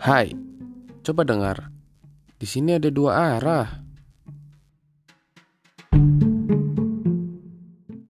Hai, coba dengar. Di sini ada dua arah.